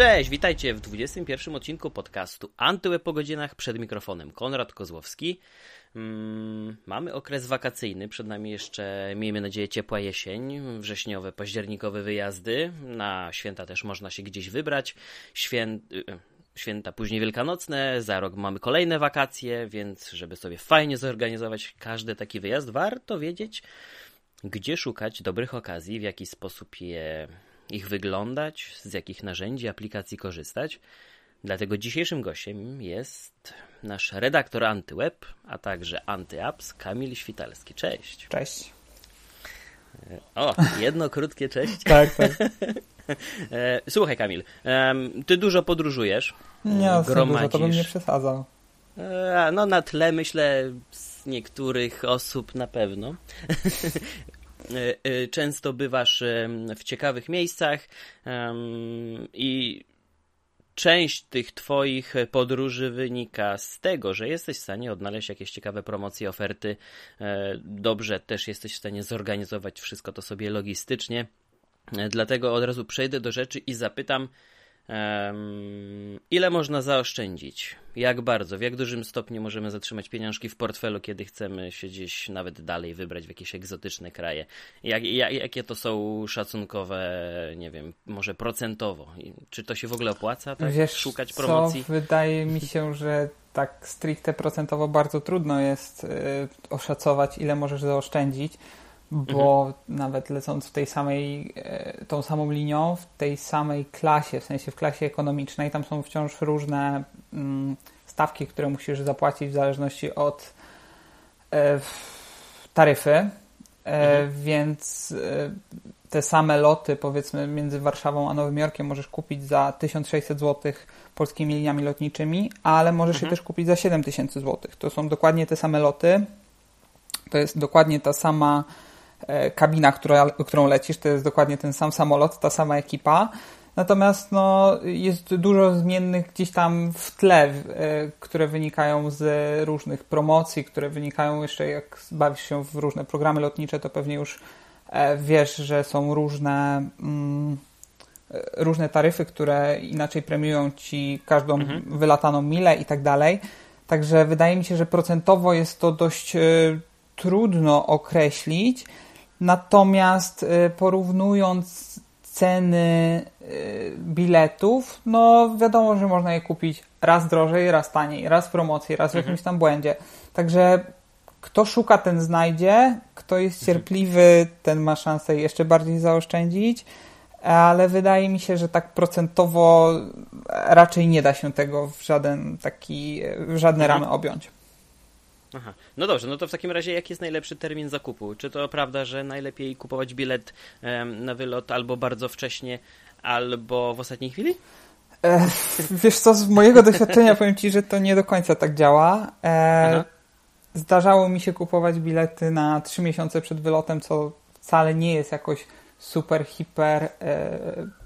Cześć, witajcie w 21 odcinku podcastu Antyłeb po godzinach przed mikrofonem Konrad Kozłowski. Mm, mamy okres wakacyjny, przed nami jeszcze, miejmy nadzieję, ciepła jesień, wrześniowe, październikowe wyjazdy. Na święta też można się gdzieś wybrać. Świę... y, Święta później wielkanocne, za rok mamy kolejne wakacje, więc żeby sobie fajnie zorganizować każdy taki wyjazd, warto wiedzieć, gdzie szukać dobrych okazji, w jaki sposób je, ich wyglądać, z jakich narzędzi, aplikacji korzystać. Dlatego dzisiejszym gościem jest nasz redaktor AntyWeb, a także AntyApps Kamil Świtalski. Cześć. Cześć. O, jedno krótkie cześć. Tak, tak. E, Słuchaj Kamil, ty dużo podróżujesz. Nie, gromadzisz. dużo, to bym nie przesadzał. E, No na tle myślę z niektórych osób na pewno. E, e, Często bywasz w ciekawych miejscach i część tych twoich podróży wynika z tego, że jesteś w stanie odnaleźć jakieś ciekawe promocje, oferty. E, Dobrze też jesteś w stanie zorganizować wszystko to sobie logistycznie. Dlatego od razu przejdę do rzeczy i zapytam, em, ile można zaoszczędzić? Jak bardzo? W jak dużym stopniu możemy zatrzymać pieniążki w portfelu, kiedy chcemy się gdzieś nawet dalej wybrać w jakieś egzotyczne kraje? Jak, jak, jakie to są szacunkowe, nie wiem, może procentowo? Czy to się w ogóle opłaca, tak? Wiesz Szukać co, promocji? wydaje mi się, że tak stricte procentowo bardzo trudno jest y, oszacować, ile możesz zaoszczędzić, bo Mhm. nawet lecąc w tej samej, y, tą samą linią, w tej samej klasie, w sensie w klasie ekonomicznej, tam są wciąż różne mm, stawki, które musisz zapłacić w zależności od e, taryfy, e, Mhm. więc e, te same loty, powiedzmy, między Warszawą a Nowym Jorkiem możesz kupić za 1600 zł polskimi liniami lotniczymi, ale możesz Mhm. je też kupić za 7000 zł. To są dokładnie te same loty, to jest dokładnie ta sama e, kabina, która, którą lecisz, to jest dokładnie ten sam samolot, ta sama ekipa. Natomiast no, jest dużo zmiennych gdzieś tam w tle, e, które wynikają z różnych promocji, które wynikają jeszcze, jak bawisz się w różne programy lotnicze, to pewnie już e, wiesz, że są różne, mm, e, różne taryfy, które inaczej premiują ci każdą Mhm. wylataną milę i tak dalej. Także wydaje mi się, że procentowo jest to dość e, trudno określić. Natomiast e, porównując ceny e, biletów, no wiadomo, że można je kupić raz drożej, raz taniej, raz w promocji, raz w Mhm. jakimś tam błędzie. Także kto szuka, ten znajdzie. Kto jest cierpliwy, ten ma szansę jeszcze bardziej zaoszczędzić. Ale wydaje mi się, że tak procentowo raczej nie da się tego w żaden taki, w żadne Mhm. ramy objąć. Aha. No dobrze, no to w takim razie jaki jest najlepszy termin zakupu? Czy to prawda, że najlepiej kupować bilet em, na wylot albo bardzo wcześnie, albo w ostatniej chwili? E, wiesz co, z mojego doświadczenia powiem Ci, że to nie do końca tak działa. E, zdarzało mi się kupować bilety na trzy miesiące przed wylotem, co wcale nie jest jakoś super, hiper e,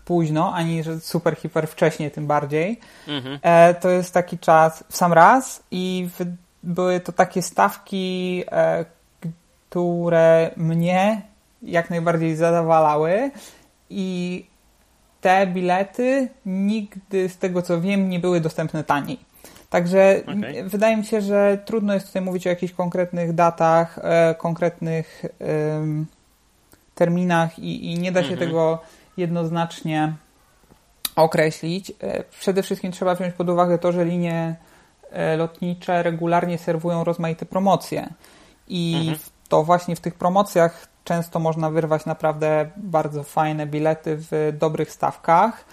późno, ani że super, hiper wcześnie tym bardziej. Mhm. E, to jest taki czas w sam raz i w, były to takie stawki, e, które mnie jak najbardziej zadowalały i te bilety nigdy z tego co wiem nie były dostępne taniej. Także m- wydaje mi się, że trudno jest tutaj mówić o jakichś konkretnych datach, e, konkretnych terminach i, i nie da się Mhm. tego jednoznacznie określić. E, Przede wszystkim trzeba wziąć pod uwagę to, że linie lotnicze regularnie serwują rozmaite promocje i Mhm. to właśnie w tych promocjach często można wyrwać naprawdę bardzo fajne bilety w dobrych stawkach.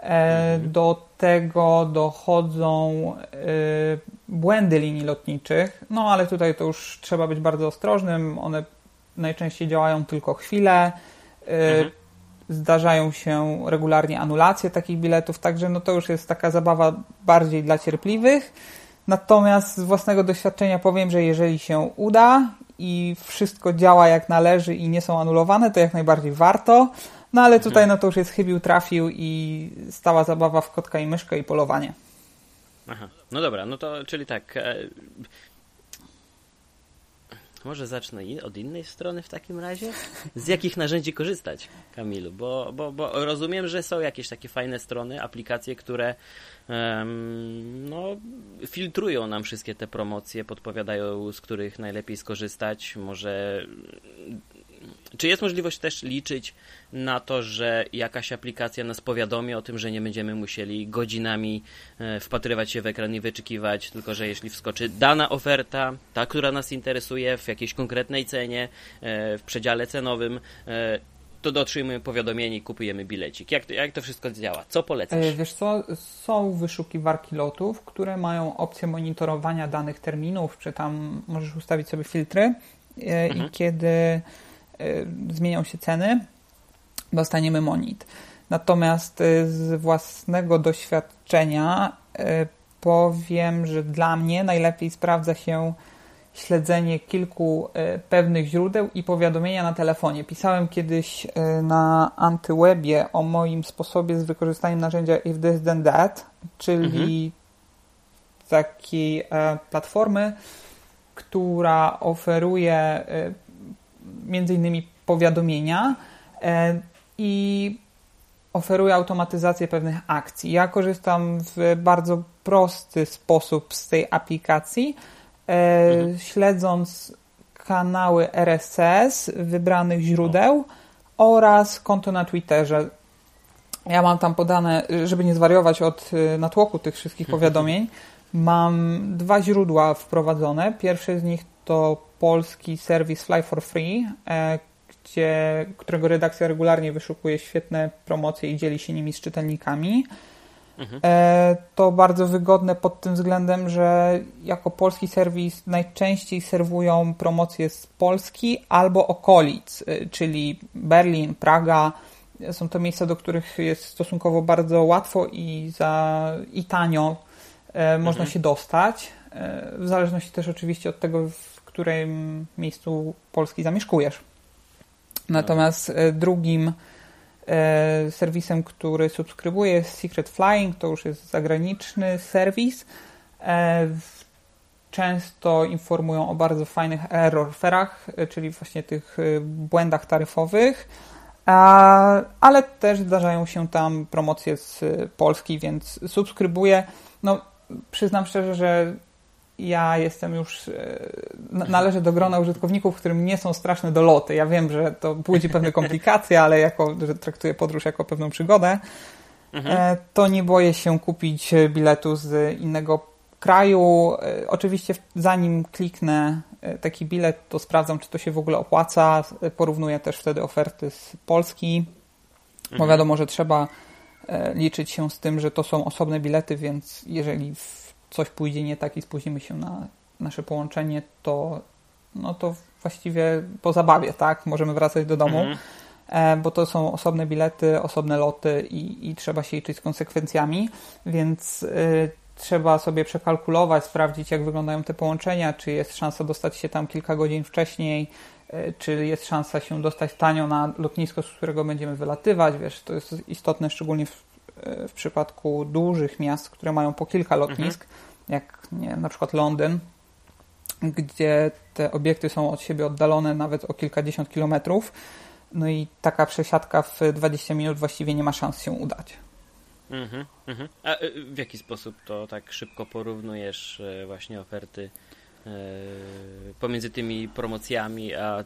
E, Mhm. Do tego dochodzą e, błędy linii lotniczych, no ale tutaj to już trzeba być bardzo ostrożnym. One najczęściej działają tylko chwilę. E, Mhm. Zdarzają się regularnie anulacje takich biletów, także no to już jest taka zabawa bardziej dla cierpliwych. Natomiast z własnego doświadczenia powiem, że jeżeli się uda i wszystko działa jak należy i nie są anulowane, to jak najbardziej warto. No ale tutaj no to już jest chybił, trafił i stała zabawa w kotka i myszkę i polowanie. Aha. No dobra, no to czyli tak. Może zacznę od innej strony w takim razie. Z jakich narzędzi korzystać, Kamilu? Bo, bo, bo rozumiem, że są jakieś takie fajne strony, aplikacje, które um, no, filtrują nam wszystkie te promocje, podpowiadają, z których najlepiej skorzystać. Może czy jest możliwość też liczyć na to, że jakaś aplikacja nas powiadomi o tym, że nie będziemy musieli godzinami e, wpatrywać się w ekran i wyczekiwać, tylko że jeśli wskoczy dana oferta, ta, która nas interesuje w jakiejś konkretnej cenie, e, w przedziale cenowym, e, to dotrzymujemy powiadomienie i kupujemy bilecik. Jak, jak to wszystko działa? Co polecasz? Wiesz co, są wyszukiwarki lotów, które mają opcję monitorowania danych terminów, czy tam możesz ustawić sobie filtry mhm. i kiedy Y, zmienią się ceny, dostaniemy monit. Natomiast y, z własnego doświadczenia y, powiem, że dla mnie najlepiej sprawdza się śledzenie kilku pewnych źródeł i powiadomienia na telefonie. Pisałem kiedyś na Antywebie o moim sposobie z wykorzystaniem narzędzia If This Then That, czyli mhm. takiej platformy, która oferuje między innymi powiadomienia e, i oferuje automatyzację pewnych akcji. Ja korzystam w bardzo prosty sposób z tej aplikacji, e, mhm. śledząc kanały RSS wybranych źródeł oraz konto na Twitterze. Ja mam tam podane, żeby nie zwariować od e, natłoku tych wszystkich powiadomień, mam dwa źródła wprowadzone. Pierwsze z nich to polski serwis Fly for Free, e, gdzie, którego redakcja regularnie wyszukuje świetne promocje i dzieli się nimi z czytelnikami. Mhm. E, to bardzo wygodne pod tym względem, że jako polski serwis najczęściej serwują promocje z Polski albo okolic, e, czyli Berlin, Praga. Są to miejsca, do których jest stosunkowo bardzo łatwo i, za, i tanio można mhm. się dostać. W zależności też oczywiście od tego, którym miejscu Polski zamieszkujesz. Natomiast e, drugim e, serwisem, który subskrybuję jest Secret Flying, to już jest zagraniczny serwis. E, często informują o bardzo fajnych errorferach, czyli właśnie tych błędach taryfowych, ale też zdarzają się tam promocje z Polski, więc subskrybuję. No, przyznam szczerze, że ja jestem już, e, należę do grona użytkowników, którym nie są straszne doloty. Ja wiem, że to budzi pewne komplikacje, ale jako, że traktuję podróż jako pewną przygodę, mhm. E, to nie boję się kupić biletu z innego kraju. E, oczywiście zanim kliknę taki bilet, to sprawdzam, czy to się w ogóle opłaca. Porównuję też wtedy oferty z Polski, bo mhm. wiadomo, że trzeba liczyć się z tym, że to są osobne bilety, więc jeżeli w coś pójdzie nie tak i spóźnimy się na nasze połączenie, to, no to właściwie po zabawie, tak? Możemy wracać do domu, mhm. E, bo to są osobne bilety, osobne loty i, i trzeba się liczyć z konsekwencjami, więc y, trzeba sobie przekalkulować, sprawdzić, jak wyglądają te połączenia, czy jest szansa dostać się tam kilka godzin wcześniej, y, czy jest szansa się dostać tanio na lotnisko, z którego będziemy wylatywać. Wiesz, to jest istotne szczególnie w, w przypadku dużych miast, które mają po kilka lotnisk. Mhm jak nie, na przykład Londyn, gdzie te obiekty są od siebie oddalone nawet o kilkadziesiąt kilometrów. No i taka przesiadka w 20 minut właściwie nie ma szans się udać. Mhm, mhm. A y, w jaki sposób to tak szybko porównujesz e, właśnie oferty e, pomiędzy tymi promocjami a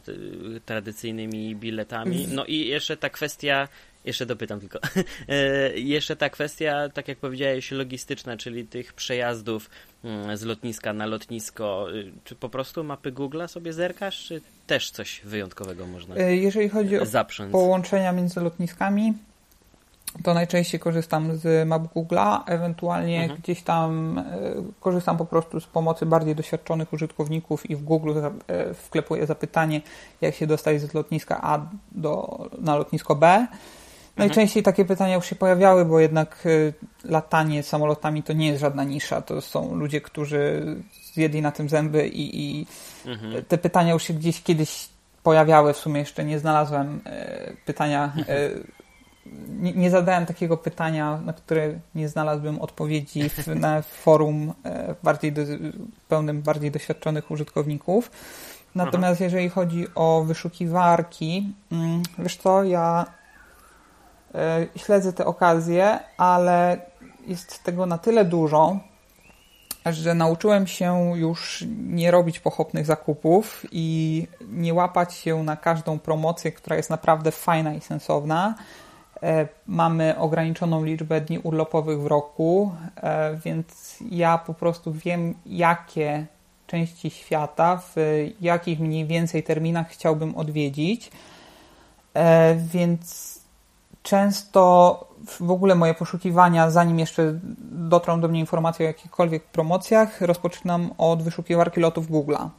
tradycyjnymi biletami? No i jeszcze ta kwestia jeszcze dopytam tylko. E, jeszcze ta kwestia, tak jak powiedziałeś, logistyczna, czyli tych przejazdów mm, z lotniska na lotnisko. Y, czy po prostu mapy Google'a sobie zerkasz, czy też coś wyjątkowego można e, Jeżeli chodzi o zaprząc? połączenia między lotniskami, to najczęściej korzystam z map Google'a, ewentualnie mhm. gdzieś tam e, korzystam po prostu z pomocy bardziej doświadczonych użytkowników i w Google wklepuję zapytanie, jak się dostać z lotniska A do, na lotnisko B Najczęściej takie pytania już się pojawiały, bo jednak y, latanie samolotami to nie jest żadna nisza. To są ludzie, którzy zjedli na tym zęby i, i mhm. te pytania już się gdzieś kiedyś pojawiały. W sumie jeszcze nie znalazłem y, pytania. Y, nie, nie, zadałem takiego pytania, na które nie znalazłbym odpowiedzi w, na forum bardziej do, pełnym bardziej doświadczonych użytkowników. Natomiast Aha. jeżeli chodzi o wyszukiwarki, mm, wiesz co, ja śledzę te okazje, ale jest tego na tyle dużo, że nauczyłem się już nie robić pochopnych zakupów i nie łapać się na każdą promocję, która jest naprawdę fajna i sensowna. E, mamy ograniczoną liczbę dni urlopowych w roku, e, więc ja po prostu wiem, jakie części świata, w jakich mniej więcej terminach chciałbym odwiedzić. E, więc często w ogóle moje poszukiwania, zanim jeszcze dotrą do mnie informacje o jakichkolwiek promocjach, rozpoczynam od wyszukiwarki lotów Google'a.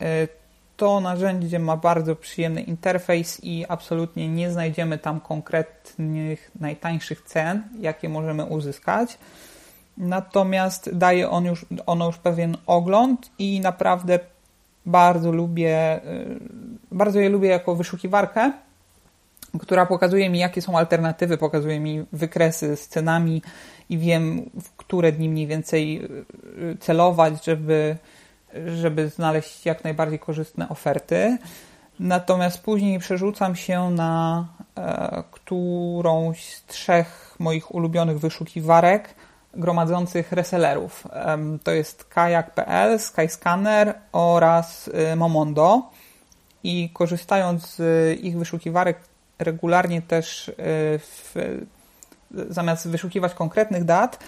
E, to narzędzie ma bardzo przyjemny interfejs i absolutnie nie znajdziemy tam konkretnych najtańszych cen, jakie możemy uzyskać. Natomiast daje on już, ono już pewien ogląd i naprawdę bardzo lubię, y, bardzo je lubię jako wyszukiwarkę, która pokazuje mi, jakie są alternatywy, pokazuje mi wykresy z cenami i wiem, w które dni mniej więcej y, celować, żeby, żeby znaleźć jak najbardziej korzystne oferty. Natomiast później przerzucam się na e, którąś z trzech moich ulubionych wyszukiwarek, gromadzących resellerów. To jest kajak.pl, Skyscanner oraz y, Momondo. I korzystając z ich wyszukiwarek regularnie też y, w, zamiast wyszukiwać konkretnych dat,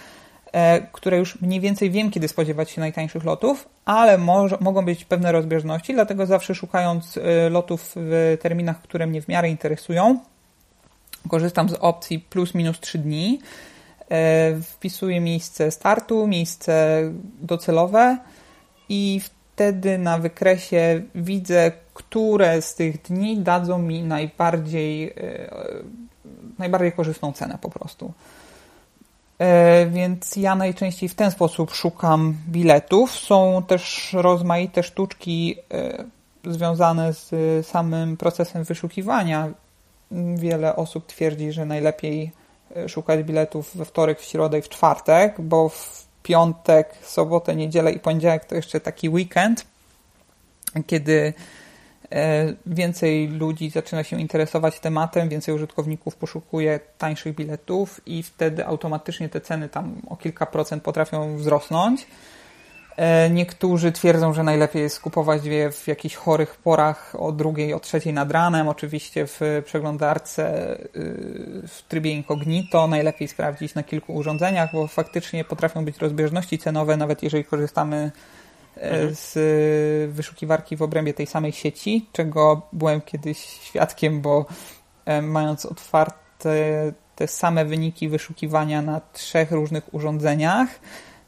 e, które już mniej więcej wiem, kiedy spodziewać się najtańszych lotów, ale może, mogą być pewne rozbieżności, dlatego zawsze szukając y, lotów w terminach, które mnie w miarę interesują, korzystam z opcji plus minus 3 dni wpisuję miejsce startu, miejsce docelowe i wtedy na wykresie widzę, które z tych dni dadzą mi najbardziej, e, najbardziej korzystną cenę po prostu. E, więc ja najczęściej w ten sposób szukam biletów. Są też rozmaite sztuczki związane z samym procesem wyszukiwania. Wiele osób twierdzi, że najlepiej szukać biletów we wtorek, w środę i w czwartek, bo w piątek, sobotę, niedzielę i poniedziałek to jeszcze taki weekend, kiedy e, więcej ludzi zaczyna się interesować tematem, więcej użytkowników poszukuje tańszych biletów i wtedy automatycznie te ceny tam o kilka procent potrafią wzrosnąć. E, niektórzy twierdzą, że najlepiej jest kupować je w jakichś chorych porach o drugiej, o trzeciej nad ranem, oczywiście w przeglądarce y, w trybie incognito, najlepiej sprawdzić na kilku urządzeniach, bo faktycznie potrafią być rozbieżności cenowe, nawet jeżeli korzystamy e, mhm. z wyszukiwarki w obrębie tej samej sieci, czego byłem kiedyś świadkiem, bo e, mając otwarte te same wyniki wyszukiwania na trzech różnych urządzeniach,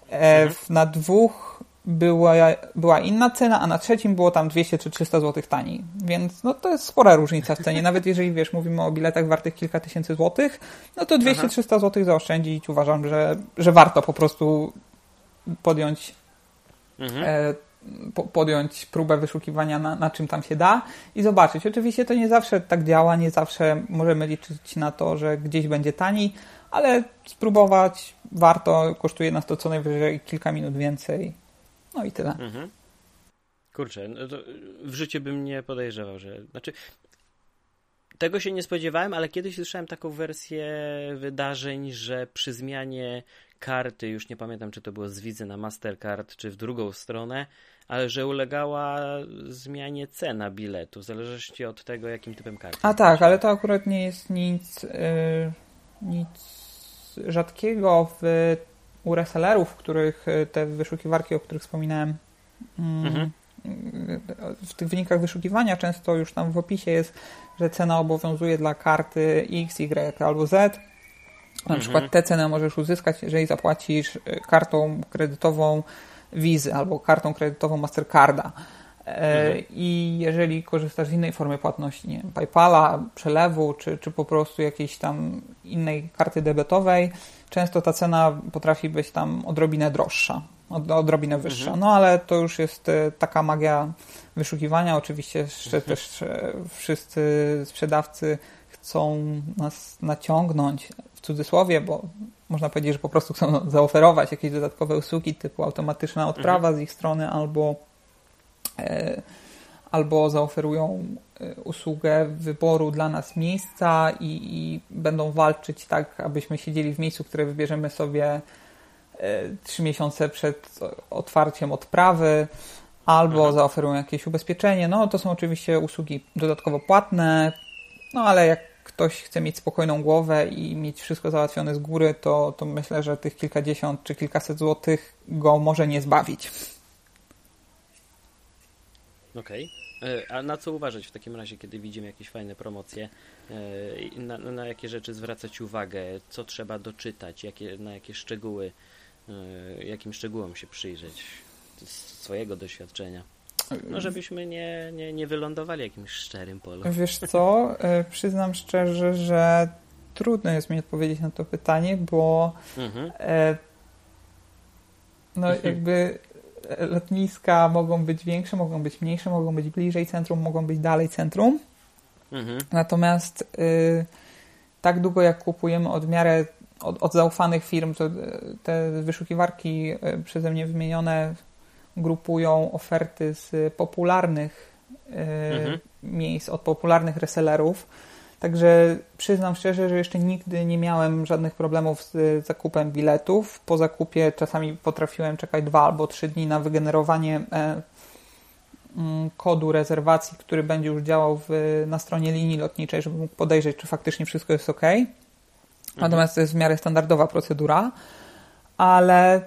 mhm. na dwóch była, była inna cena, a na trzecim było tam 200 czy 300 zł taniej. Więc no to jest spora różnica w cenie. Nawet jeżeli wiesz, mówimy o biletach wartych kilka tysięcy złotych, no to 200-300 zł zaoszczędzić uważam, że, że warto po prostu podjąć mhm. e, po, podjąć próbę wyszukiwania na, na czym tam się da i zobaczyć. Oczywiście to nie zawsze tak działa, nie zawsze możemy liczyć na to, że gdzieś będzie taniej, ale spróbować warto, kosztuje nas to co najwyżej kilka minut więcej no i tyle. Mhm. Kurczę, no w życiu bym nie podejrzewał, że. Znaczy, tego się nie spodziewałem, ale kiedyś słyszałem taką wersję wydarzeń, że przy zmianie karty, już nie pamiętam, czy to było z Wizy na Mastercard, czy w drugą stronę, ale że ulegała zmianie cena biletu, w zależności od tego, jakim typem karty. A tak, ale to akurat nie jest nic, yy, nic rzadkiego w resellerów, których e, te wyszukiwarki, o których wspominałem, mm, mhm. w tych wynikach wyszukiwania często już tam w opisie jest, że cena obowiązuje dla karty X, Y albo Z. Na mhm. przykład tę cenę możesz uzyskać, jeżeli zapłacisz kartą kredytową Wizy albo kartą kredytową Mastercarda. E, mhm. I jeżeli korzystasz z innej formy płatności, nie wiem, PayPala, przelewu, czy, czy po prostu jakiejś tam innej karty debetowej, często ta cena potrafi być tam odrobinę droższa, od, odrobinę wyższa. Mhm. No ale to już jest e, taka magia wyszukiwania. Oczywiście jeszcze mhm. też e, wszyscy sprzedawcy chcą nas naciągnąć w cudzysłowie, bo można powiedzieć, że po prostu chcą zaoferować jakieś dodatkowe usługi typu automatyczna odprawa mhm. z ich strony albo albo zaoferują usługę wyboru dla nas miejsca i, i będą walczyć tak, abyśmy siedzieli w miejscu, które wybierzemy sobie trzy miesiące przed otwarciem odprawy, albo mhm. zaoferują jakieś ubezpieczenie. No to są oczywiście usługi dodatkowo płatne, no ale jak ktoś chce mieć spokojną głowę i mieć wszystko załatwione z góry, to, to myślę, że tych kilkadziesiąt czy kilkaset złotych go może nie zbawić. Okej. Okay. E, a na co uważać w takim razie, kiedy widzimy jakieś fajne promocje? E, na, na jakie rzeczy zwracać uwagę? Co trzeba doczytać? Jakie, na jakie szczegóły, e, jakim szczegółom się przyjrzeć? Z swojego doświadczenia. No, żebyśmy nie, nie, nie wylądowali jakimś szczerym polu. Wiesz co, przyznam szczerze, że trudno jest mi odpowiedzieć na to pytanie, bo mhm. no jakby lotniska mogą być większe, mogą być mniejsze, mogą być bliżej centrum, mogą być dalej centrum. Mhm. Natomiast y, tak długo jak kupujemy od miarę od, od zaufanych firm, to te wyszukiwarki przeze mnie wymienione grupują oferty z popularnych e, mhm. miejsc, od popularnych resellerów. Także przyznam szczerze, że jeszcze nigdy nie miałem żadnych problemów z zakupem biletów. Po zakupie czasami potrafiłem czekać dwa albo trzy dni na wygenerowanie e, mm, kodu rezerwacji, który będzie już działał w, na stronie linii lotniczej, żeby mógł podejrzeć, czy faktycznie wszystko jest ok. Mhm. Natomiast to jest w miarę standardowa procedura, ale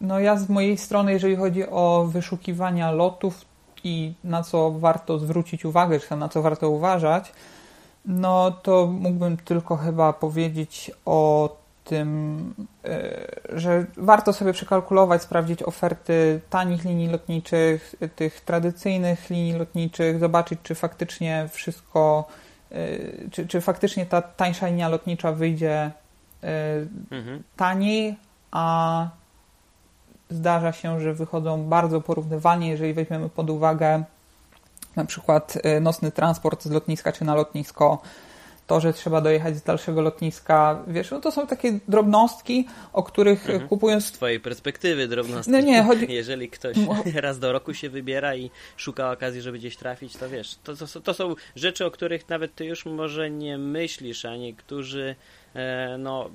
no ja z mojej strony, jeżeli chodzi o wyszukiwania lotów i na co warto zwrócić uwagę, czy na co warto uważać, no to mógłbym tylko chyba powiedzieć o tym, e, że warto sobie przekalkulować, sprawdzić oferty tanich linii lotniczych, tych tradycyjnych linii lotniczych, zobaczyć, czy faktycznie wszystko, e, czy, czy faktycznie ta tańsza linia lotnicza wyjdzie e, mhm. taniej, a zdarza się, że wychodzą bardzo porównywalnie, jeżeli weźmiemy pod uwagę na przykład y, nocny transport z lotniska czy na lotnisko, to, że trzeba dojechać z dalszego lotniska, wiesz, no to są takie drobnostki, o których mhm. kupując... Z twojej perspektywy drobnostki. No nie, chodzi... Jeżeli ktoś raz do roku się wybiera i szuka okazji, żeby gdzieś trafić, to wiesz, to, to, to są rzeczy, o których nawet ty już może nie myślisz, a niektórzy e, no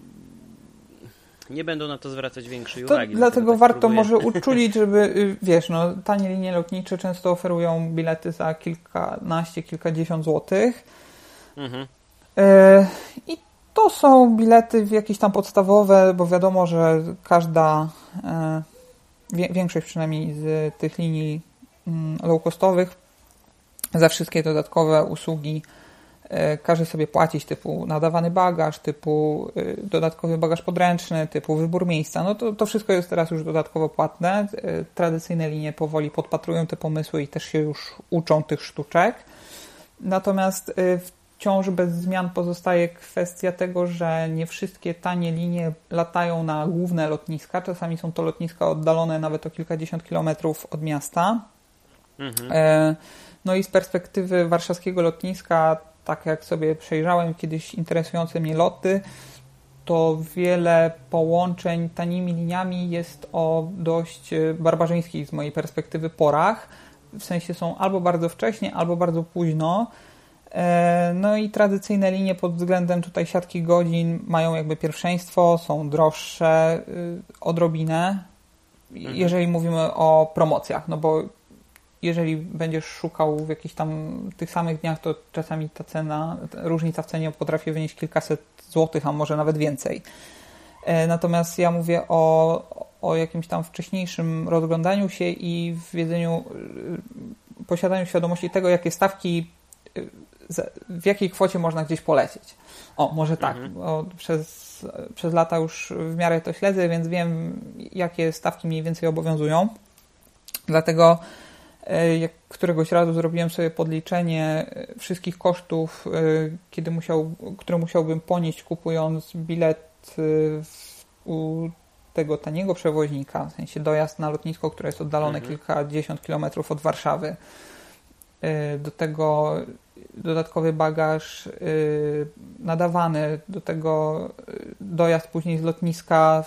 nie będą na to zwracać większej to uwagi. Dlatego warto może uczulić, żeby, y, wiesz, no, tanie linie lotnicze często oferują bilety za kilkanaście, kilkadziesiąt złotych. Mhm. E, I to są bilety jakieś tam podstawowe, bo wiadomo, że każda, e, większość przynajmniej z tych linii mm, low costowych za wszystkie dodatkowe usługi każe sobie płacić typu nadawany bagaż, typu e, dodatkowy bagaż podręczny, typu wybór miejsca. No to, to wszystko jest teraz już dodatkowo płatne. E, tradycyjne linie powoli podpatrują te pomysły i też się już uczą tych sztuczek. Natomiast wciąż bez zmian pozostaje kwestia tego, że nie wszystkie tanie linie latają na główne lotniska. Czasami są to lotniska oddalone nawet o kilkadziesiąt kilometrów od miasta. Mhm. No i z perspektywy warszawskiego lotniska tak jak sobie przejrzałem kiedyś interesujące mnie loty, to wiele połączeń tanimi liniami jest o dość e, barbarzyńskich z mojej perspektywy porach. W sensie są albo bardzo wcześnie, albo bardzo późno. E, no i tradycyjne linie pod względem tutaj siatki godzin mają jakby pierwszeństwo, są droższe e, odrobinę, mhm. jeżeli mówimy o promocjach, no bo jeżeli będziesz szukał w jakichś tam tych samych dniach, to czasami ta cena, ta różnica w cenie potrafi wynieść kilkaset złotych, a może nawet więcej. E, natomiast ja mówię o, o jakimś tam wcześniejszym rozglądaniu się i w wiedzeniu, e, posiadaniu świadomości tego, jakie stawki, e, w jakiej kwocie można gdzieś polecieć. O, może tak, mhm. przez, przez lata już w miarę to śledzę, więc wiem, jakie stawki mniej więcej obowiązują. Dlatego jak któregoś razu zrobiłem sobie podliczenie e, wszystkich kosztów, e, kiedy musiał, które musiałbym ponieść kupując bilet u tego taniego przewoźnika, w sensie dojazd na lotnisko, które jest oddalone mhm. kilkadziesiąt kilometrów od Warszawy. Do tego dodatkowy bagaż nadawany, do tego dojazd później z lotniska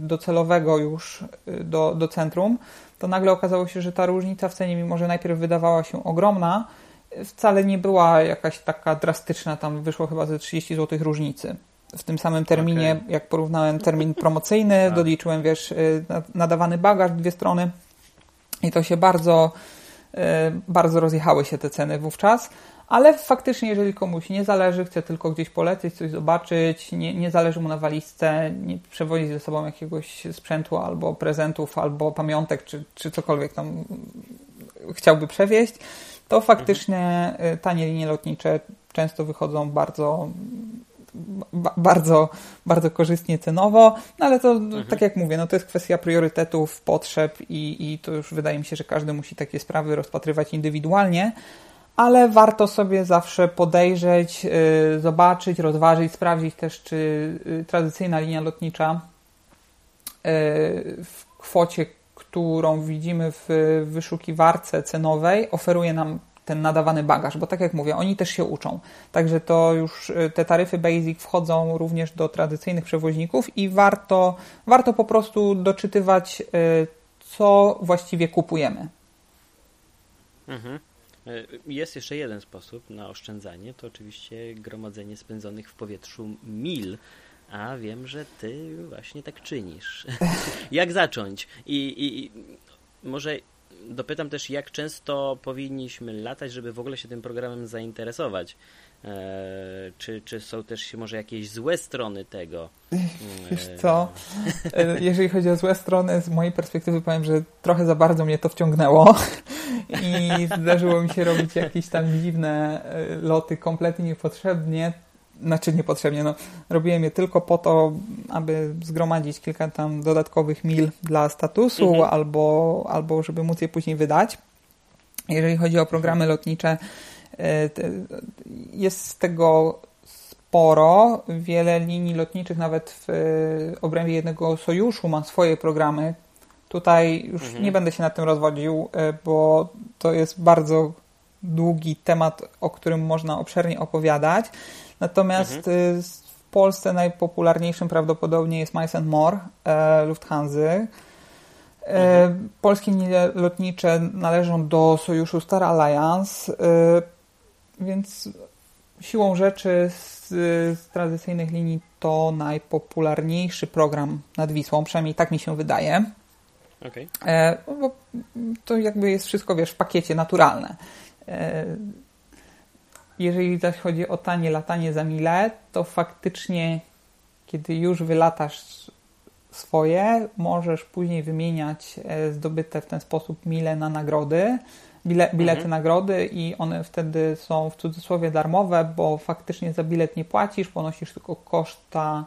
docelowego już do, do centrum to nagle okazało się, że ta różnica w cenie, mimo że najpierw wydawała się ogromna, wcale nie była jakaś taka drastyczna, tam wyszło chyba ze 30 zł różnicy. W tym samym terminie, okay. jak porównałem termin promocyjny, tak. doliczyłem, wiesz, y, nadawany bagaż dwie strony i to się bardzo, y, bardzo rozjechały się te ceny wówczas. Ale faktycznie, jeżeli komuś nie zależy, chce tylko gdzieś polecieć, coś zobaczyć, nie, nie zależy mu na walizce, nie przewozić ze sobą jakiegoś sprzętu albo prezentów, albo pamiątek, czy, czy cokolwiek tam chciałby przewieźć, to faktycznie mhm. tanie linie lotnicze często wychodzą bardzo bardzo, bardzo korzystnie cenowo, no ale to mhm. tak jak mówię, no to jest kwestia priorytetów, potrzeb i, i to już wydaje mi się, że każdy musi takie sprawy rozpatrywać indywidualnie, ale warto sobie zawsze podejrzeć, yy, zobaczyć, rozważyć, sprawdzić też, czy yy, tradycyjna linia lotnicza yy, w kwocie, którą widzimy w wyszukiwarce cenowej, oferuje nam ten nadawany bagaż, bo tak jak mówię, oni też się uczą. Także to już y, te taryfy basic wchodzą również do tradycyjnych przewoźników i warto, warto po prostu doczytywać, y, co właściwie kupujemy. Mhm. Y, jest jeszcze jeden sposób na oszczędzanie, to oczywiście gromadzenie spędzonych w powietrzu mil. A wiem, że ty właśnie tak czynisz. Jak zacząć? I, i, i może dopytam też, jak często powinniśmy latać, żeby w ogóle się tym programem zainteresować. E, czy, czy są też może jakieś złe strony tego? Wiesz co, e, jeżeli chodzi o złe strony, z mojej perspektywy powiem, że trochę za bardzo mnie to wciągnęło i zdarzyło mi się robić jakieś tam dziwne e, loty kompletnie niepotrzebnie, znaczy niepotrzebnie, no, robiłem je tylko po to, aby zgromadzić kilka tam dodatkowych mil dla statusu mhm. albo, albo żeby móc je później wydać. Jeżeli chodzi o programy lotnicze, e, jest z tego sporo. Wiele linii lotniczych, nawet w e, obrębie jednego sojuszu, ma swoje programy. Tutaj już mhm. nie będę się nad tym rozwodził, e, bo to jest bardzo długi temat, o którym można obszernie opowiadać. Natomiast mhm. Y, w Polsce najpopularniejszym prawdopodobnie jest Mice More e, Lufthansa. E, mhm. Polskie linie lotnicze należą do sojuszu Star Alliance, e, więc siłą rzeczy z, z, tradycyjnych linii to najpopularniejszy program nad Wisłą, przynajmniej tak mi się wydaje. Okay. Bo to jakby jest wszystko, wiesz, w pakiecie naturalne. Jeżeli zaś chodzi o tanie latanie za mile, to faktycznie, kiedy już wylatasz swoje, możesz później wymieniać e, zdobyte w ten sposób mile na nagrody, bile, bilety mhm. nagrody i one wtedy są w cudzysłowie darmowe, bo faktycznie za bilet nie płacisz, ponosisz tylko koszta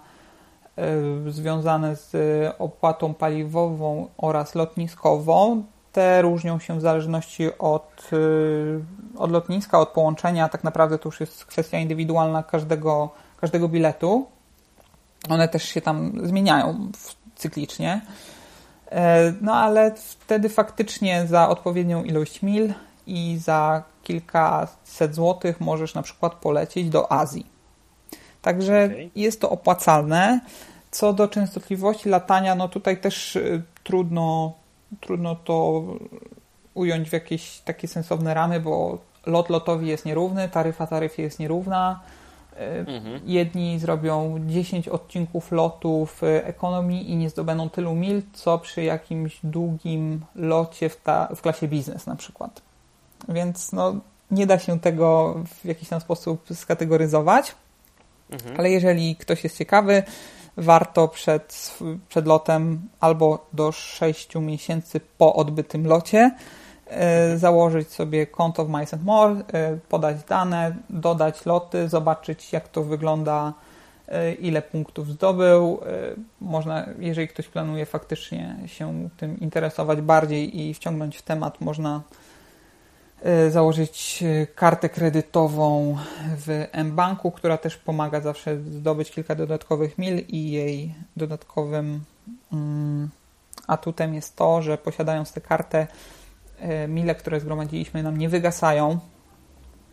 związane z opłatą paliwową oraz lotniskową te różnią się w zależności od, y, od lotniska, od połączenia. Tak naprawdę to już jest kwestia indywidualna każdego, każdego biletu. One też się tam zmieniają cyklicznie. E, no ale wtedy faktycznie za odpowiednią ilość mil i za kilkaset złotych możesz na przykład polecieć do Azji. Także okay. jest to opłacalne. Co do częstotliwości latania, no tutaj też y, trudno trudno to ująć w jakieś takie sensowne ramy, bo lot lotowi jest nierówny, taryfa taryfie jest nierówna. E, mhm. Jedni zrobią 10 odcinków lotu w ekonomii i nie zdobędą tylu mil, co przy jakimś długim locie w, ta, w klasie biznes na przykład. Więc no, nie da się tego w jakiś tam sposób skategoryzować, mhm. ale jeżeli ktoś jest ciekawy, warto przed, przed lotem albo do 6 miesięcy po odbytym locie e, założyć sobie konto w Mice More, e, podać dane, dodać loty, zobaczyć jak to wygląda, e, ile punktów zdobył. Można, jeżeli ktoś planuje faktycznie się tym interesować bardziej i wciągnąć w temat, można założyć e, kartę kredytową w mBanku, która też pomaga zawsze zdobyć kilka dodatkowych mil i jej dodatkowym mm, atutem jest to, że posiadając tę kartę e, mile, które zgromadziliśmy nam nie wygasają,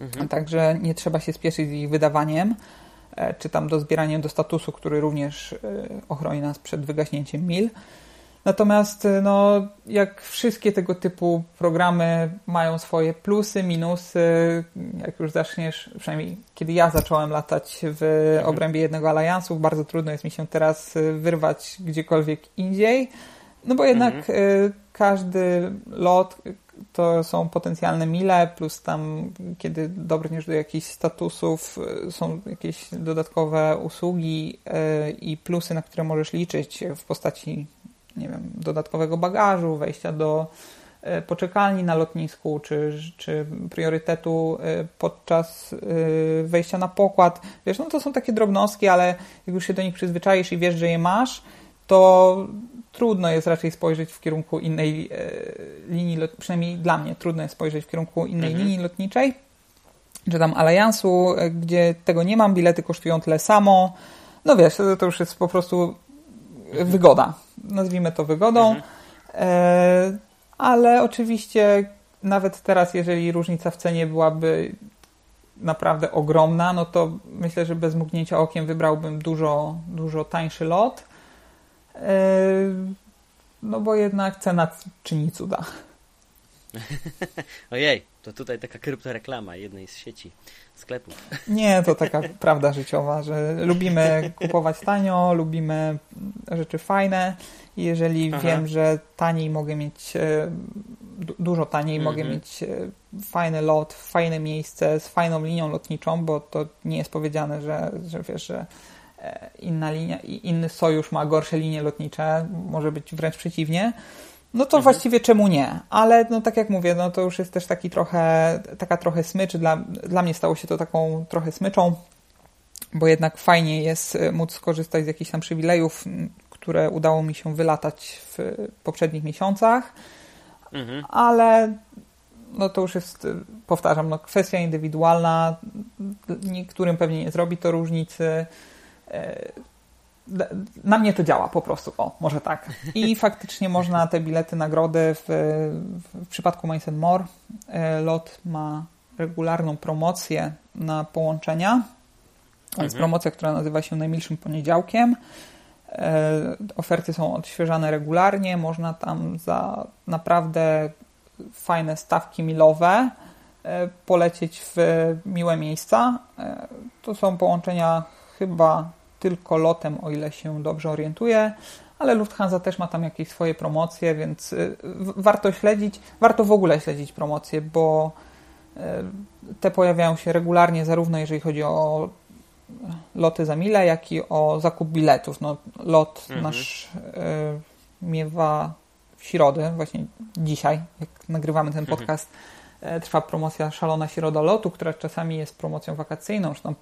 mhm. także nie trzeba się spieszyć z ich wydawaniem, czy tam do zbieraniem do statusu, który również ochroni nas przed wygaśnięciem mil. Natomiast y, no, jak wszystkie tego typu programy mają swoje plusy, minusy, jak już zaczniesz, przynajmniej kiedy ja zacząłem latać w mhm. obrębie jednego aliansu, bardzo trudno jest mi się teraz y, wyrwać gdziekolwiek indziej, no bo jednak mhm. Y, każdy lot to są potencjalne mile, plus tam, kiedy dobrniesz do jakichś statusów, są jakieś dodatkowe usługi i plusy, na które możesz liczyć w postaci nie wiem, dodatkowego bagażu, wejścia do e, poczekalni na lotnisku, czy, czy priorytetu e, podczas e, wejścia na pokład. Wiesz, no to są takie drobnostki, ale jak już się do nich przyzwyczaisz i wiesz, że je masz, to trudno jest raczej spojrzeć w kierunku innej linii, przynajmniej dla mnie trudno jest spojrzeć w kierunku innej mhm. linii lotniczej, czy tam aliansu, gdzie tego nie mam, bilety kosztują tyle samo. No wiesz, to już jest po prostu wygoda. Nazwijmy to wygodą. Mhm. E, ale oczywiście nawet teraz, jeżeli różnica w cenie byłaby naprawdę ogromna, no to myślę, że bez mgnięcia okiem wybrałbym dużo, dużo tańszy lot. E, no bo jednak cena czyni cuda. Ojej, to tutaj taka kryptoreklama jednej z sieci sklepów. Nie, to taka prawda życiowa, że lubimy kupować tanio, lubimy rzeczy fajne i jeżeli Aha. wiem, że taniej mogę mieć, e, dużo taniej mogę mhm. mieć e, fajny lot, fajne miejsce z fajną linią lotniczą, bo to nie jest powiedziane, że, że wiesz, że e, inna linia, inny sojusz ma gorsze linie lotnicze, może być wręcz przeciwnie, no to mhm. właściwie czemu nie? Ale no tak jak mówię, no to już jest też taki trochę, taka trochę smycz. Dla, dla mnie stało się to taką trochę smyczą, bo jednak fajnie jest e, móc skorzystać z jakichś tam przywilejów, które udało mi się wylatać w poprzednich miesiącach, mhm. ale no to już jest, e, powtarzam, no kwestia indywidualna. Niektórym pewnie nie zrobi to różnicy e, na mnie to działa po prostu, o, może tak. I faktycznie można te bilety, nagrody w, w przypadku Mice More e, lot ma regularną promocję na połączenia. To jest mhm. promocja, która nazywa się Najmilszym Poniedziałkiem. E, oferty są odświeżane regularnie. Można tam za naprawdę fajne stawki milowe e, polecieć w miłe miejsca. To są połączenia chyba tylko lotem, o ile się dobrze orientuję, ale Lufthansa też ma tam jakieś swoje promocje, więc y, warto śledzić, warto w ogóle śledzić promocje, bo y, te pojawiają się regularnie, zarówno jeżeli chodzi o loty za mile, jak i o zakup biletów. No, lot mhm. nasz y, miewa w środę, właśnie dzisiaj, jak nagrywamy ten mhm. podcast, mhm. trwa promocja Szalona Środa Lotu, która czasami jest promocją wakacyjną, czy tam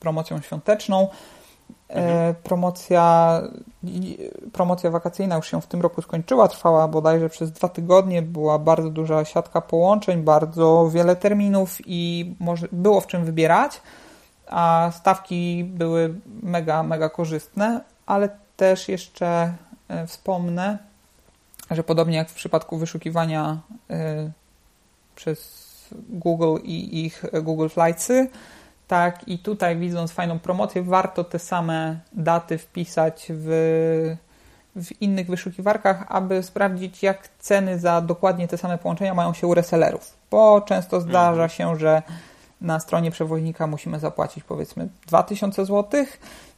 promocją świąteczną. Mhm. Promocja, promocja wakacyjna już się w tym roku skończyła, trwała bodajże przez dwa tygodnie, była bardzo duża siatka połączeń, bardzo wiele terminów i może, było w czym wybierać, a stawki były mega, mega korzystne, ale też jeszcze e, wspomnę, że podobnie jak w przypadku wyszukiwania e, przez Google i ich Google Flightsy, tak, i tutaj widząc fajną promocję, warto te same daty wpisać w, w innych wyszukiwarkach, aby sprawdzić, jak ceny za dokładnie te same połączenia mają się u resellerów. Bo często zdarza mhm. się, że na stronie przewoźnika musimy zapłacić powiedzmy 2000 zł,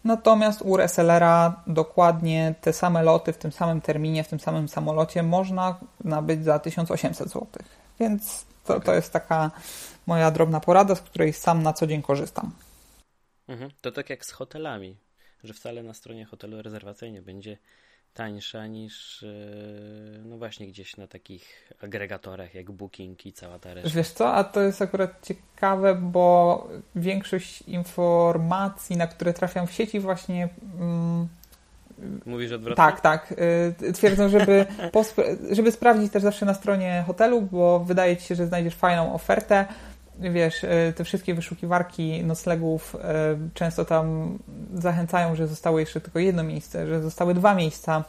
natomiast u resellera dokładnie te same loty w tym samym terminie, w tym samym samolocie można nabyć za 1800 zł. Więc to, okay. to jest taka moja drobna porada, z której sam na co dzień korzystam. Mhm. To tak jak z hotelami, że wcale na stronie hotelu rezerwacyjnie będzie tańsza niż e, no właśnie gdzieś na takich agregatorach jak Booking i cała ta reszta. Wiesz co, a to jest akurat ciekawe, bo większość informacji, na które trafiam w sieci właśnie mm, Mówisz odwrotnie? Tak, tak. Y, twierdzą, żeby, żeby sprawdzić też zawsze na stronie hotelu, bo wydaje ci się, że znajdziesz fajną ofertę. Wiesz, y, te wszystkie wyszukiwarki noclegów y, często tam zachęcają, że zostało jeszcze tylko jedno miejsce, że zostały dwa miejsca.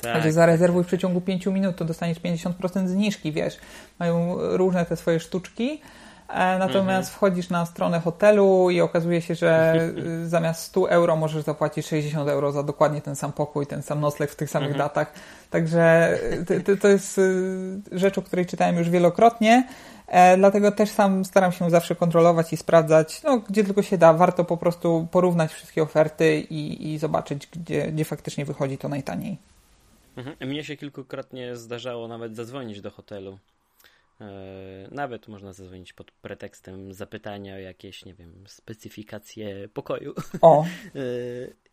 Tak. Że zarezerwuj w przeciągu 5 minut, to dostaniesz 50% zniżki, wiesz. Mają różne te swoje sztuczki. E, natomiast mhm. wchodzisz na stronę hotelu i okazuje się, że zamiast 100 euro możesz zapłacić 60 euro za dokładnie ten sam pokój, ten sam nocleg w tych samych mhm. datach. Także to, to jest y, rzecz, o której czytałem już wielokrotnie. E, dlatego też sam staram się zawsze kontrolować i sprawdzać, no, gdzie tylko się da. Warto po prostu porównać wszystkie oferty i, i zobaczyć, gdzie, gdzie faktycznie wychodzi to najtaniej. Mhm. Mnie się kilkukrotnie zdarzało nawet zadzwonić do hotelu nawet można zadzwonić pod pretekstem zapytania o jakieś, nie wiem, specyfikacje pokoju. O. E,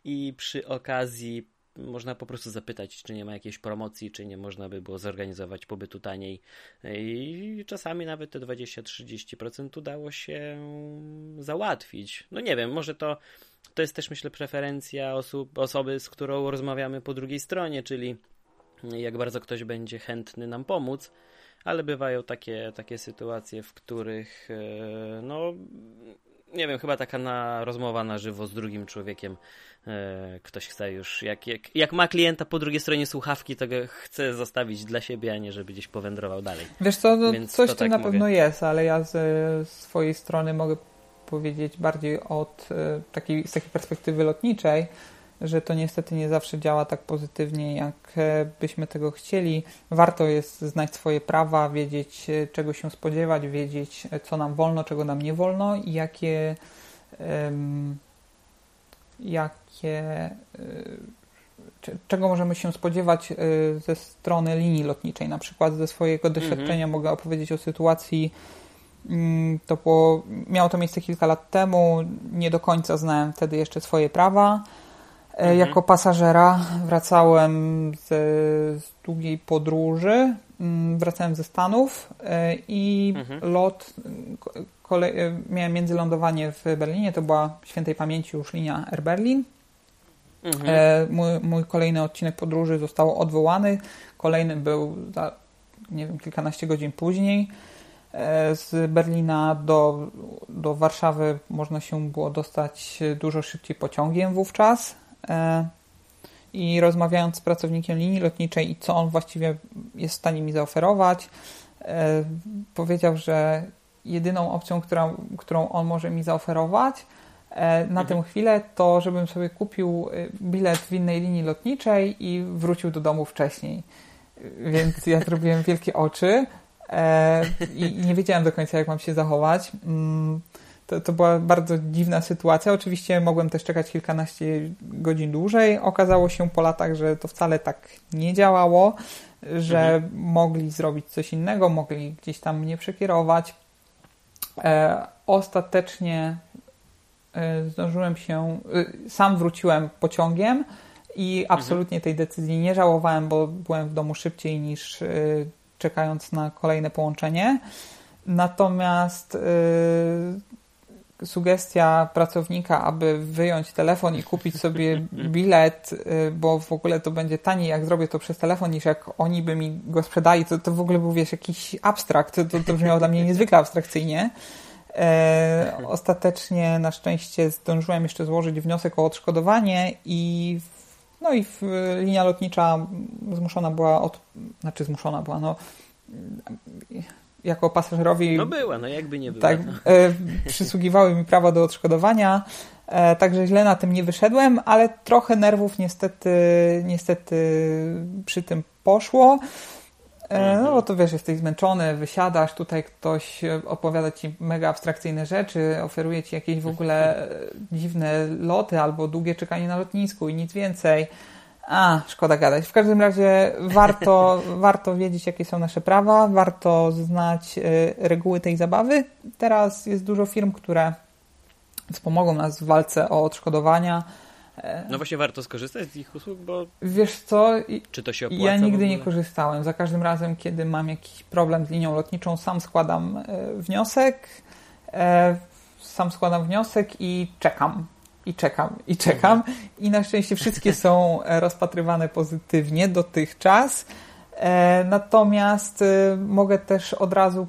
I przy okazji można po prostu zapytać, czy nie ma jakiejś promocji, czy nie można by było zorganizować pobytu taniej. I czasami nawet te 20-30% udało się załatwić. No nie wiem, może to, to jest też myślę preferencja osób, osoby, z którą rozmawiamy po drugiej stronie, czyli jak bardzo ktoś będzie chętny nam pomóc ale bywają takie, takie sytuacje, w których e, no nie wiem, chyba taka na, rozmowa na żywo z drugim człowiekiem. E, ktoś chce już, jak, jak, jak ma klienta po drugiej stronie słuchawki, to go chce zostawić dla siebie, a nie żeby gdzieś powędrował dalej. Wiesz co, no, coś to tak na pewno jest, ale ja z swojej strony mogę powiedzieć bardziej od e, takiej, z takiej perspektywy lotniczej, że to niestety nie zawsze działa tak pozytywnie, jak e, byśmy tego chcieli. Warto jest znać swoje prawa, wiedzieć e, czego się spodziewać, wiedzieć e, co nam wolno, czego nam nie wolno i jakie, um, jakie czego możemy się spodziewać ze strony linii lotniczej. Na przykład ze swojego mhm. doświadczenia mogę opowiedzieć o sytuacji, mm, to było, miało to miejsce kilka lat temu, nie do końca znałem wtedy jeszcze swoje prawa. E, mhm. Jako pasażera wracałem z, z, długiej podróży, mm, wracałem ze Stanów e, i mhm. lot, kolej, e, miałem międzylądowanie w Berlinie, to była świętej pamięci już linia Air Berlin. Mhm. Mój, mój, kolejny odcinek podróży został odwołany, kolejny był za, nie wiem, kilkanaście godzin później. Z Berlina do, do Warszawy można się było dostać dużo szybciej pociągiem wówczas. E, i rozmawiając z pracownikiem linii lotniczej i co on właściwie jest w stanie mi zaoferować, e, powiedział, że jedyną opcją, którą, którą on może mi zaoferować e, na mhm. tę chwilę, to żebym sobie kupił bilet w innej linii lotniczej i wrócił do domu wcześniej. Więc ja zrobiłem wielkie oczy i nie wiedziałem do końca, jak mam się zachować. To, to była bardzo dziwna sytuacja. Oczywiście mogłem też czekać kilkanaście godzin dłużej. Okazało się po latach, że to wcale tak nie działało, że mhm. mogli zrobić coś innego, mogli gdzieś tam mnie przekierować. E, ostatecznie e, zdążyłem się, e, sam wróciłem pociągiem i absolutnie tej decyzji nie żałowałem, bo byłem w domu szybciej niż e, czekając na kolejne połączenie. Natomiast e, sugestia pracownika, aby wyjąć telefon i kupić sobie bilet, y, bo w ogóle to będzie taniej, jak zrobię to przez telefon, niż jak oni by mi go sprzedali, to, to w ogóle był, wiesz, jakiś abstrakt, to, to brzmiało dla mnie niezwykle abstrakcyjnie. E, ostatecznie na szczęście zdążyłem jeszcze złożyć wniosek o odszkodowanie i no i linia lotnicza zmuszona była od, znaczy zmuszona była, no jako pasażerowi. No była, no jakby nie była. Tak, no. e, przysługiwały mi prawa do odszkodowania, e, także źle na tym nie wyszedłem, ale trochę nerwów niestety, niestety przy tym poszło. E, no bo to wiesz, jesteś zmęczony, wysiadasz, tutaj ktoś opowiada ci mega abstrakcyjne rzeczy, oferuje ci jakieś w ogóle dziwne loty albo długie czekanie na lotnisku i nic więcej. A, szkoda gadać. W każdym razie warto, warto wiedzieć, jakie są nasze prawa, warto znać y, reguły tej zabawy. Teraz jest dużo firm, które wspomogą nas w walce o odszkodowania. E, no właśnie warto skorzystać z ich usług, bo... Wiesz co? Czy to się opłaca Ja nigdy nie korzystałem. Za każdym razem, kiedy mam jakiś problem z linią lotniczą, sam składam e, wniosek, e, sam składam wniosek i czekam i czekam, i czekam. I na szczęście wszystkie są e, rozpatrywane pozytywnie dotychczas. E, natomiast e, mogę też od razu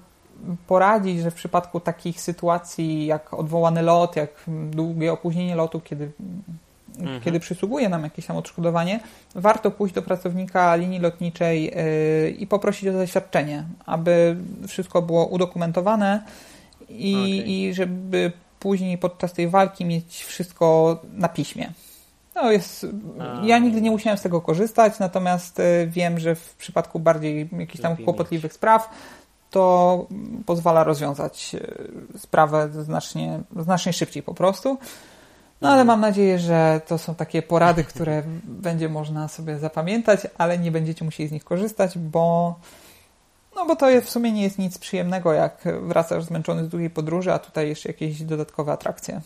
poradzić, że w przypadku takich sytuacji jak odwołany lot, jak długie opóźnienie lotu, kiedy, mhm. kiedy przysługuje nam jakieś tam odszkodowanie, warto pójść do pracownika linii lotniczej i poprosić o zaświadczenie, aby wszystko było udokumentowane i, okay. i żeby później podczas tej walki mieć wszystko na piśmie. No jest, ja nigdy nie musiałem z tego korzystać, natomiast e, wiem, że w przypadku bardziej jakichś tam kłopotliwych spraw to pozwala rozwiązać e, sprawę znacznie, znacznie szybciej po prostu. No ale mhm. mam nadzieję, że to są takie porady, które będzie można sobie zapamiętać, ale nie będziecie musieli z nich korzystać, bo no bo to jest, w sumie nie jest nic przyjemnego, jak wracasz zmęczony z długiej podróży, a tutaj jeszcze jakieś dodatkowe atrakcje.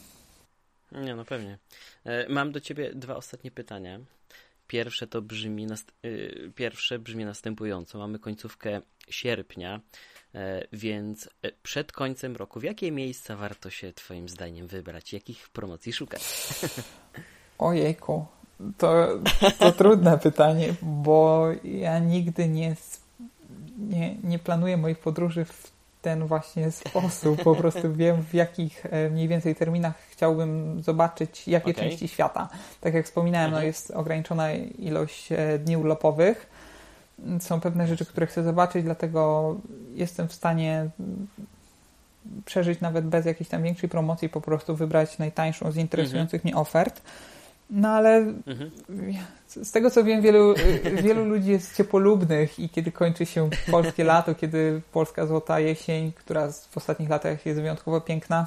Nie, no pewnie. E, mam do ciebie dwa ostatnie pytania. Pierwsze to brzmi, y, pierwsze brzmi następująco. Mamy końcówkę sierpnia, e, więc e, przed końcem roku w jakie miejsca warto się twoim zdaniem wybrać? Jakich promocji szukać? Ojejku, to, to trudne pytanie, bo ja nigdy nie, nie, nie planuję moich podróży w ten właśnie sposób. Po prostu wiem, w jakich e, mniej więcej terminach chciałbym zobaczyć, jakie okay. części świata. Tak jak wspominałem, no mhm. jest ograniczona ilość e, dni urlopowych. Są pewne rzeczy, które chcę zobaczyć, dlatego jestem w stanie przeżyć nawet bez jakiejś tam większej promocji, po prostu wybrać najtańszą z interesujących mhm. mnie ofert. No ale mhm. z tego co wiem, wielu, wielu ludzi jest ciepłolubnych i kiedy kończy się polskie lato, kiedy polska złota jesień, która w ostatnich latach jest wyjątkowo piękna,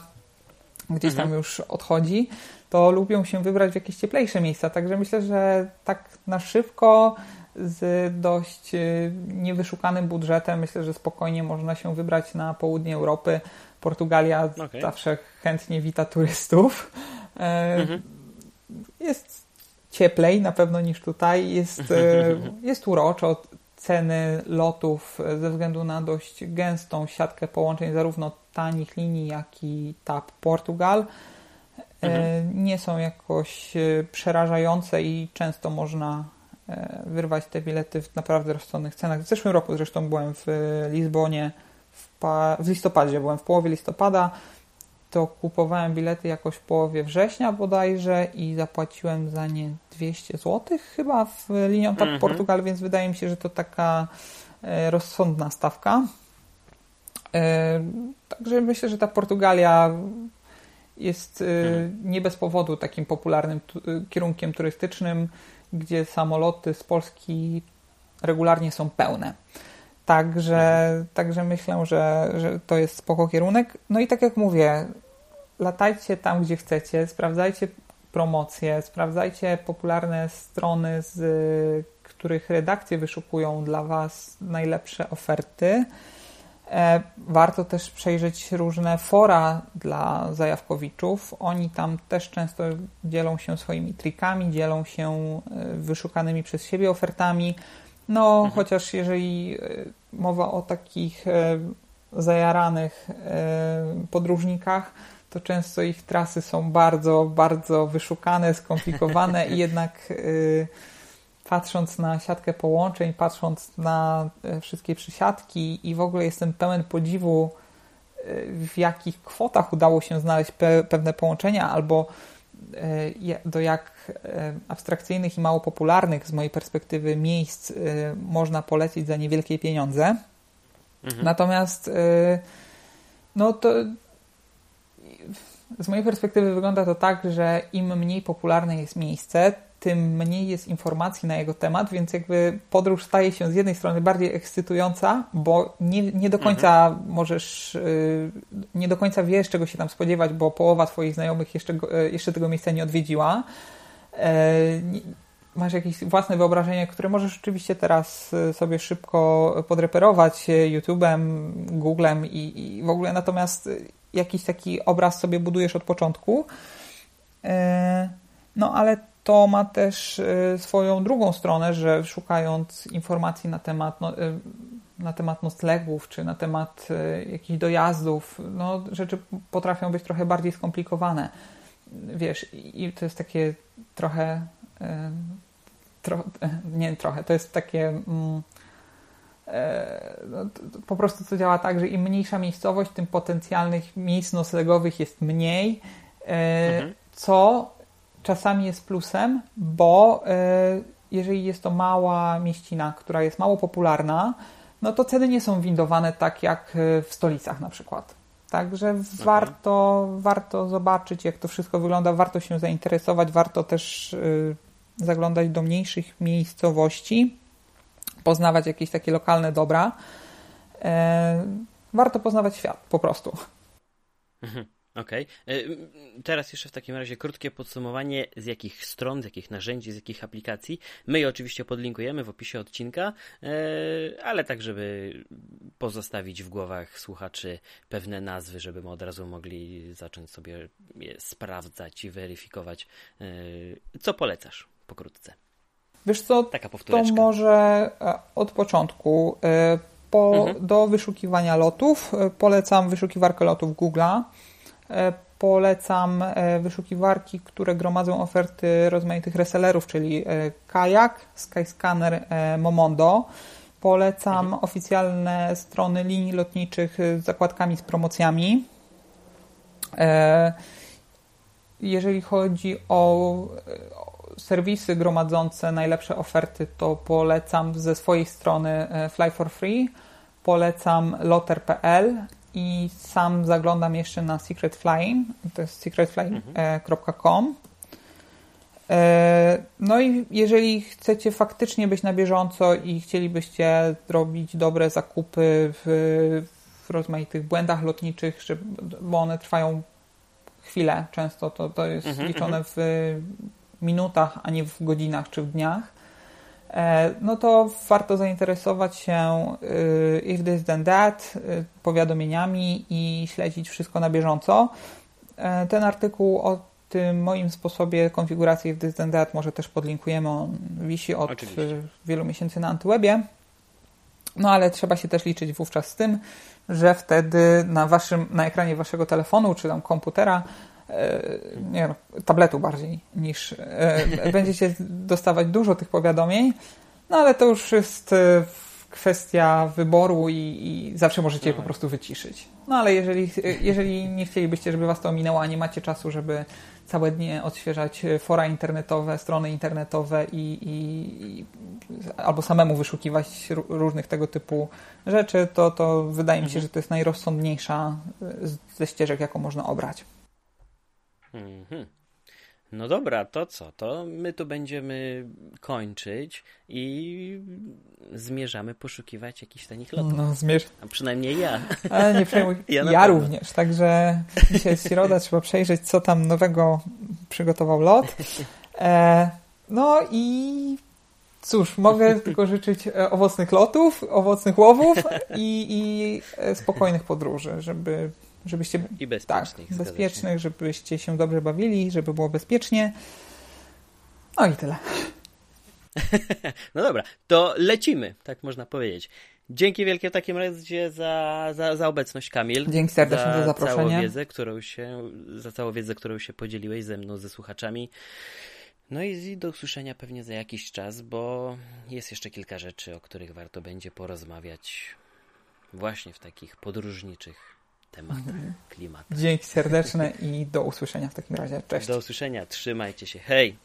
gdzieś tam mhm. już odchodzi, to lubią się wybrać w jakieś cieplejsze miejsca. Także myślę, że tak na szybko, z dość y, niewyszukanym budżetem, myślę, że spokojnie można się wybrać na południe Europy. Portugalia okay. zawsze chętnie wita turystów. E, mhm jest cieplej na pewno niż tutaj, jest, e, jest uroczo. Ceny lotów e, ze względu na dość gęstą siatkę połączeń zarówno tanich linii, jak i TAP Portugal e, mhm. nie są jakoś przerażające i często można wyrwać te bilety w naprawdę rozsądnych cenach. W zeszłym roku zresztą byłem w Lizbonie w, w listopadzie, byłem w połowie listopada to kupowałem bilety jakoś w połowie września bodajże i zapłaciłem za nie 200 zł chyba w linią tak mhm. Portugal, więc wydaje mi się, że to taka e, rozsądna stawka. E, także myślę, że ta Portugalia jest e, mhm. nie bez powodu takim popularnym kierunkiem turystycznym, gdzie samoloty z Polski regularnie są pełne. Także, także myślę, że, że to jest spoko kierunek. No i tak jak mówię, latajcie tam, gdzie chcecie, sprawdzajcie promocje, sprawdzajcie popularne strony, z których redakcje wyszukują dla Was najlepsze oferty. E, warto też przejrzeć różne fora dla zajawkowiczów. Oni tam też często dzielą się swoimi trikami, dzielą się e, wyszukanymi przez siebie ofertami. No, mhm. chociaż jeżeli e, mowa o takich zajaranych podróżnikach, to często ich trasy są bardzo, bardzo wyszukane, skomplikowane i jednak patrząc na siatkę połączeń, patrząc na wszystkie przysiadki i w ogóle jestem pełen podziwu, w jakich kwotach udało się znaleźć pe pewne połączenia albo do jak abstrakcyjnych i mało popularnych z mojej perspektywy miejsc można polecić za niewielkie pieniądze. Mhm. Natomiast no to z mojej perspektywy wygląda to tak, że im mniej popularne jest miejsce, tym mniej jest informacji na jego temat, więc jakby podróż staje się z jednej strony bardziej ekscytująca, bo nie, nie do końca mhm. możesz, y, nie do końca wiesz, czego się tam spodziewać, bo połowa Twoich znajomych jeszcze, y, jeszcze tego miejsca nie odwiedziła. E, masz jakieś własne wyobrażenie, które możesz oczywiście teraz y, sobie szybko podreperować YouTube'em, Googlem i, i w ogóle, natomiast jakiś taki obraz sobie budujesz od początku. E, no ale to ma też e, swoją drugą stronę, że szukając informacji na temat, no, e, na temat noclegów czy na temat jakichś dojazdów, no, rzeczy potrafią być trochę bardziej skomplikowane. Wiesz, i to jest takie trochę, tro, nie trochę, to jest takie. Mm, E, no, po prostu to działa tak, że im mniejsza miejscowość, tym potencjalnych miejsc noclegowych jest mniej, e, mhm. co czasami jest plusem, bo e, jeżeli jest to mała mieścina, która jest mało popularna, no to ceny nie są windowane tak jak w stolicach na przykład. Także okay. warto, warto zobaczyć, jak to wszystko wygląda, warto się zainteresować, warto też y, zaglądać do mniejszych miejscowości, poznawać jakieś takie lokalne dobra. E, warto poznawać świat po prostu. Mhm. Okej. Okay. Teraz jeszcze w takim razie krótkie podsumowanie, z jakich stron, z jakich narzędzi, z jakich aplikacji. My je oczywiście podlinkujemy w opisie odcinka, e, ale tak, żeby pozostawić w głowach słuchaczy pewne nazwy, żeby od razu mogli zacząć sobie je sprawdzać i weryfikować. E, co polecasz pokrótce? Wiesz co, Taka to może e, od początku. Po, mhm. Do wyszukiwania lotów polecam wyszukiwarkę lotów Google'a E, polecam e, wyszukiwarki, które gromadzą oferty rozmaitych resellerów, czyli e, Kajak, Skyscanner, Momondo. Polecam mhm. oficjalne strony linii lotniczych z zakładkami z promocjami. Jeżeli chodzi o serwisy gromadzące najlepsze oferty, to polecam ze swojej strony Fly for Free. Polecam loter.pl i sam zaglądam jeszcze na Secret Flying, to jest secretflying.com. E, no i jeżeli chcecie faktycznie być na bieżąco i chcielibyście robić dobre zakupy w, w rozmaitych błędach lotniczych, żeby, bo one trwają chwilę często, to, to jest mhm, liczone mhm. w minutach, a nie w godzinach czy w dniach, no to warto zainteresować się y, if this then that y, powiadomieniami i śledzić wszystko na bieżąco. E, ten artykuł o tym moim sposobie konfiguracji if this then that może też podlinkujemy, on wisi od Oczywiście. wielu miesięcy na Antywebie. No ale trzeba się też liczyć wówczas z tym, że wtedy na, waszym, na ekranie waszego telefonu czy tam komputera E, nie no, tabletu bardziej niż e, będziecie dostawać dużo tych powiadomień, no ale to już jest e, kwestia wyboru i, i zawsze możecie je po prostu wyciszyć. No ale jeżeli, jeżeli nie chcielibyście, żeby was to ominęło, a nie macie czasu, żeby całe dnie odświeżać fora internetowe, strony internetowe i, i, albo samemu wyszukiwać różnych tego typu rzeczy, to, to wydaje mi się, mhm. że to jest najrozsądniejsza ze ścieżek, jaką można obrać. Mhm. No dobra, to co? To my tu będziemy kończyć i zmierzamy poszukiwać jakichś tanich lotów. No, zmierz... A przynajmniej ja. Ale nie przejmuj. Ja, ja również. Także dzisiaj jest środa, trzeba przejrzeć, co tam nowego przygotował lot. E, no i cóż, mogę tylko życzyć e, owocnych lotów, owocnych łowów i, i e, spokojnych podróży, żeby żebyście I bezpiecznych, tak, bezpiecznych, żebyście się dobrze bawili, żeby było bezpiecznie. No i tyle. no dobra, to lecimy, tak można powiedzieć. Dzięki wielkie w takim razie za, za, za obecność, Kamil. Dzięki serdecznie za, za zaproszenie. Całą wiedzę, którą się, za całą wiedzę, którą się podzieliłeś ze mną, ze słuchaczami. No i do usłyszenia pewnie za jakiś czas, bo jest jeszcze kilka rzeczy, o których warto będzie porozmawiać właśnie w takich podróżniczych temat mhm. klimatu. Dzięki serdeczne i do usłyszenia w takim razie. Cześć. Do usłyszenia. Trzymajcie się. Hej!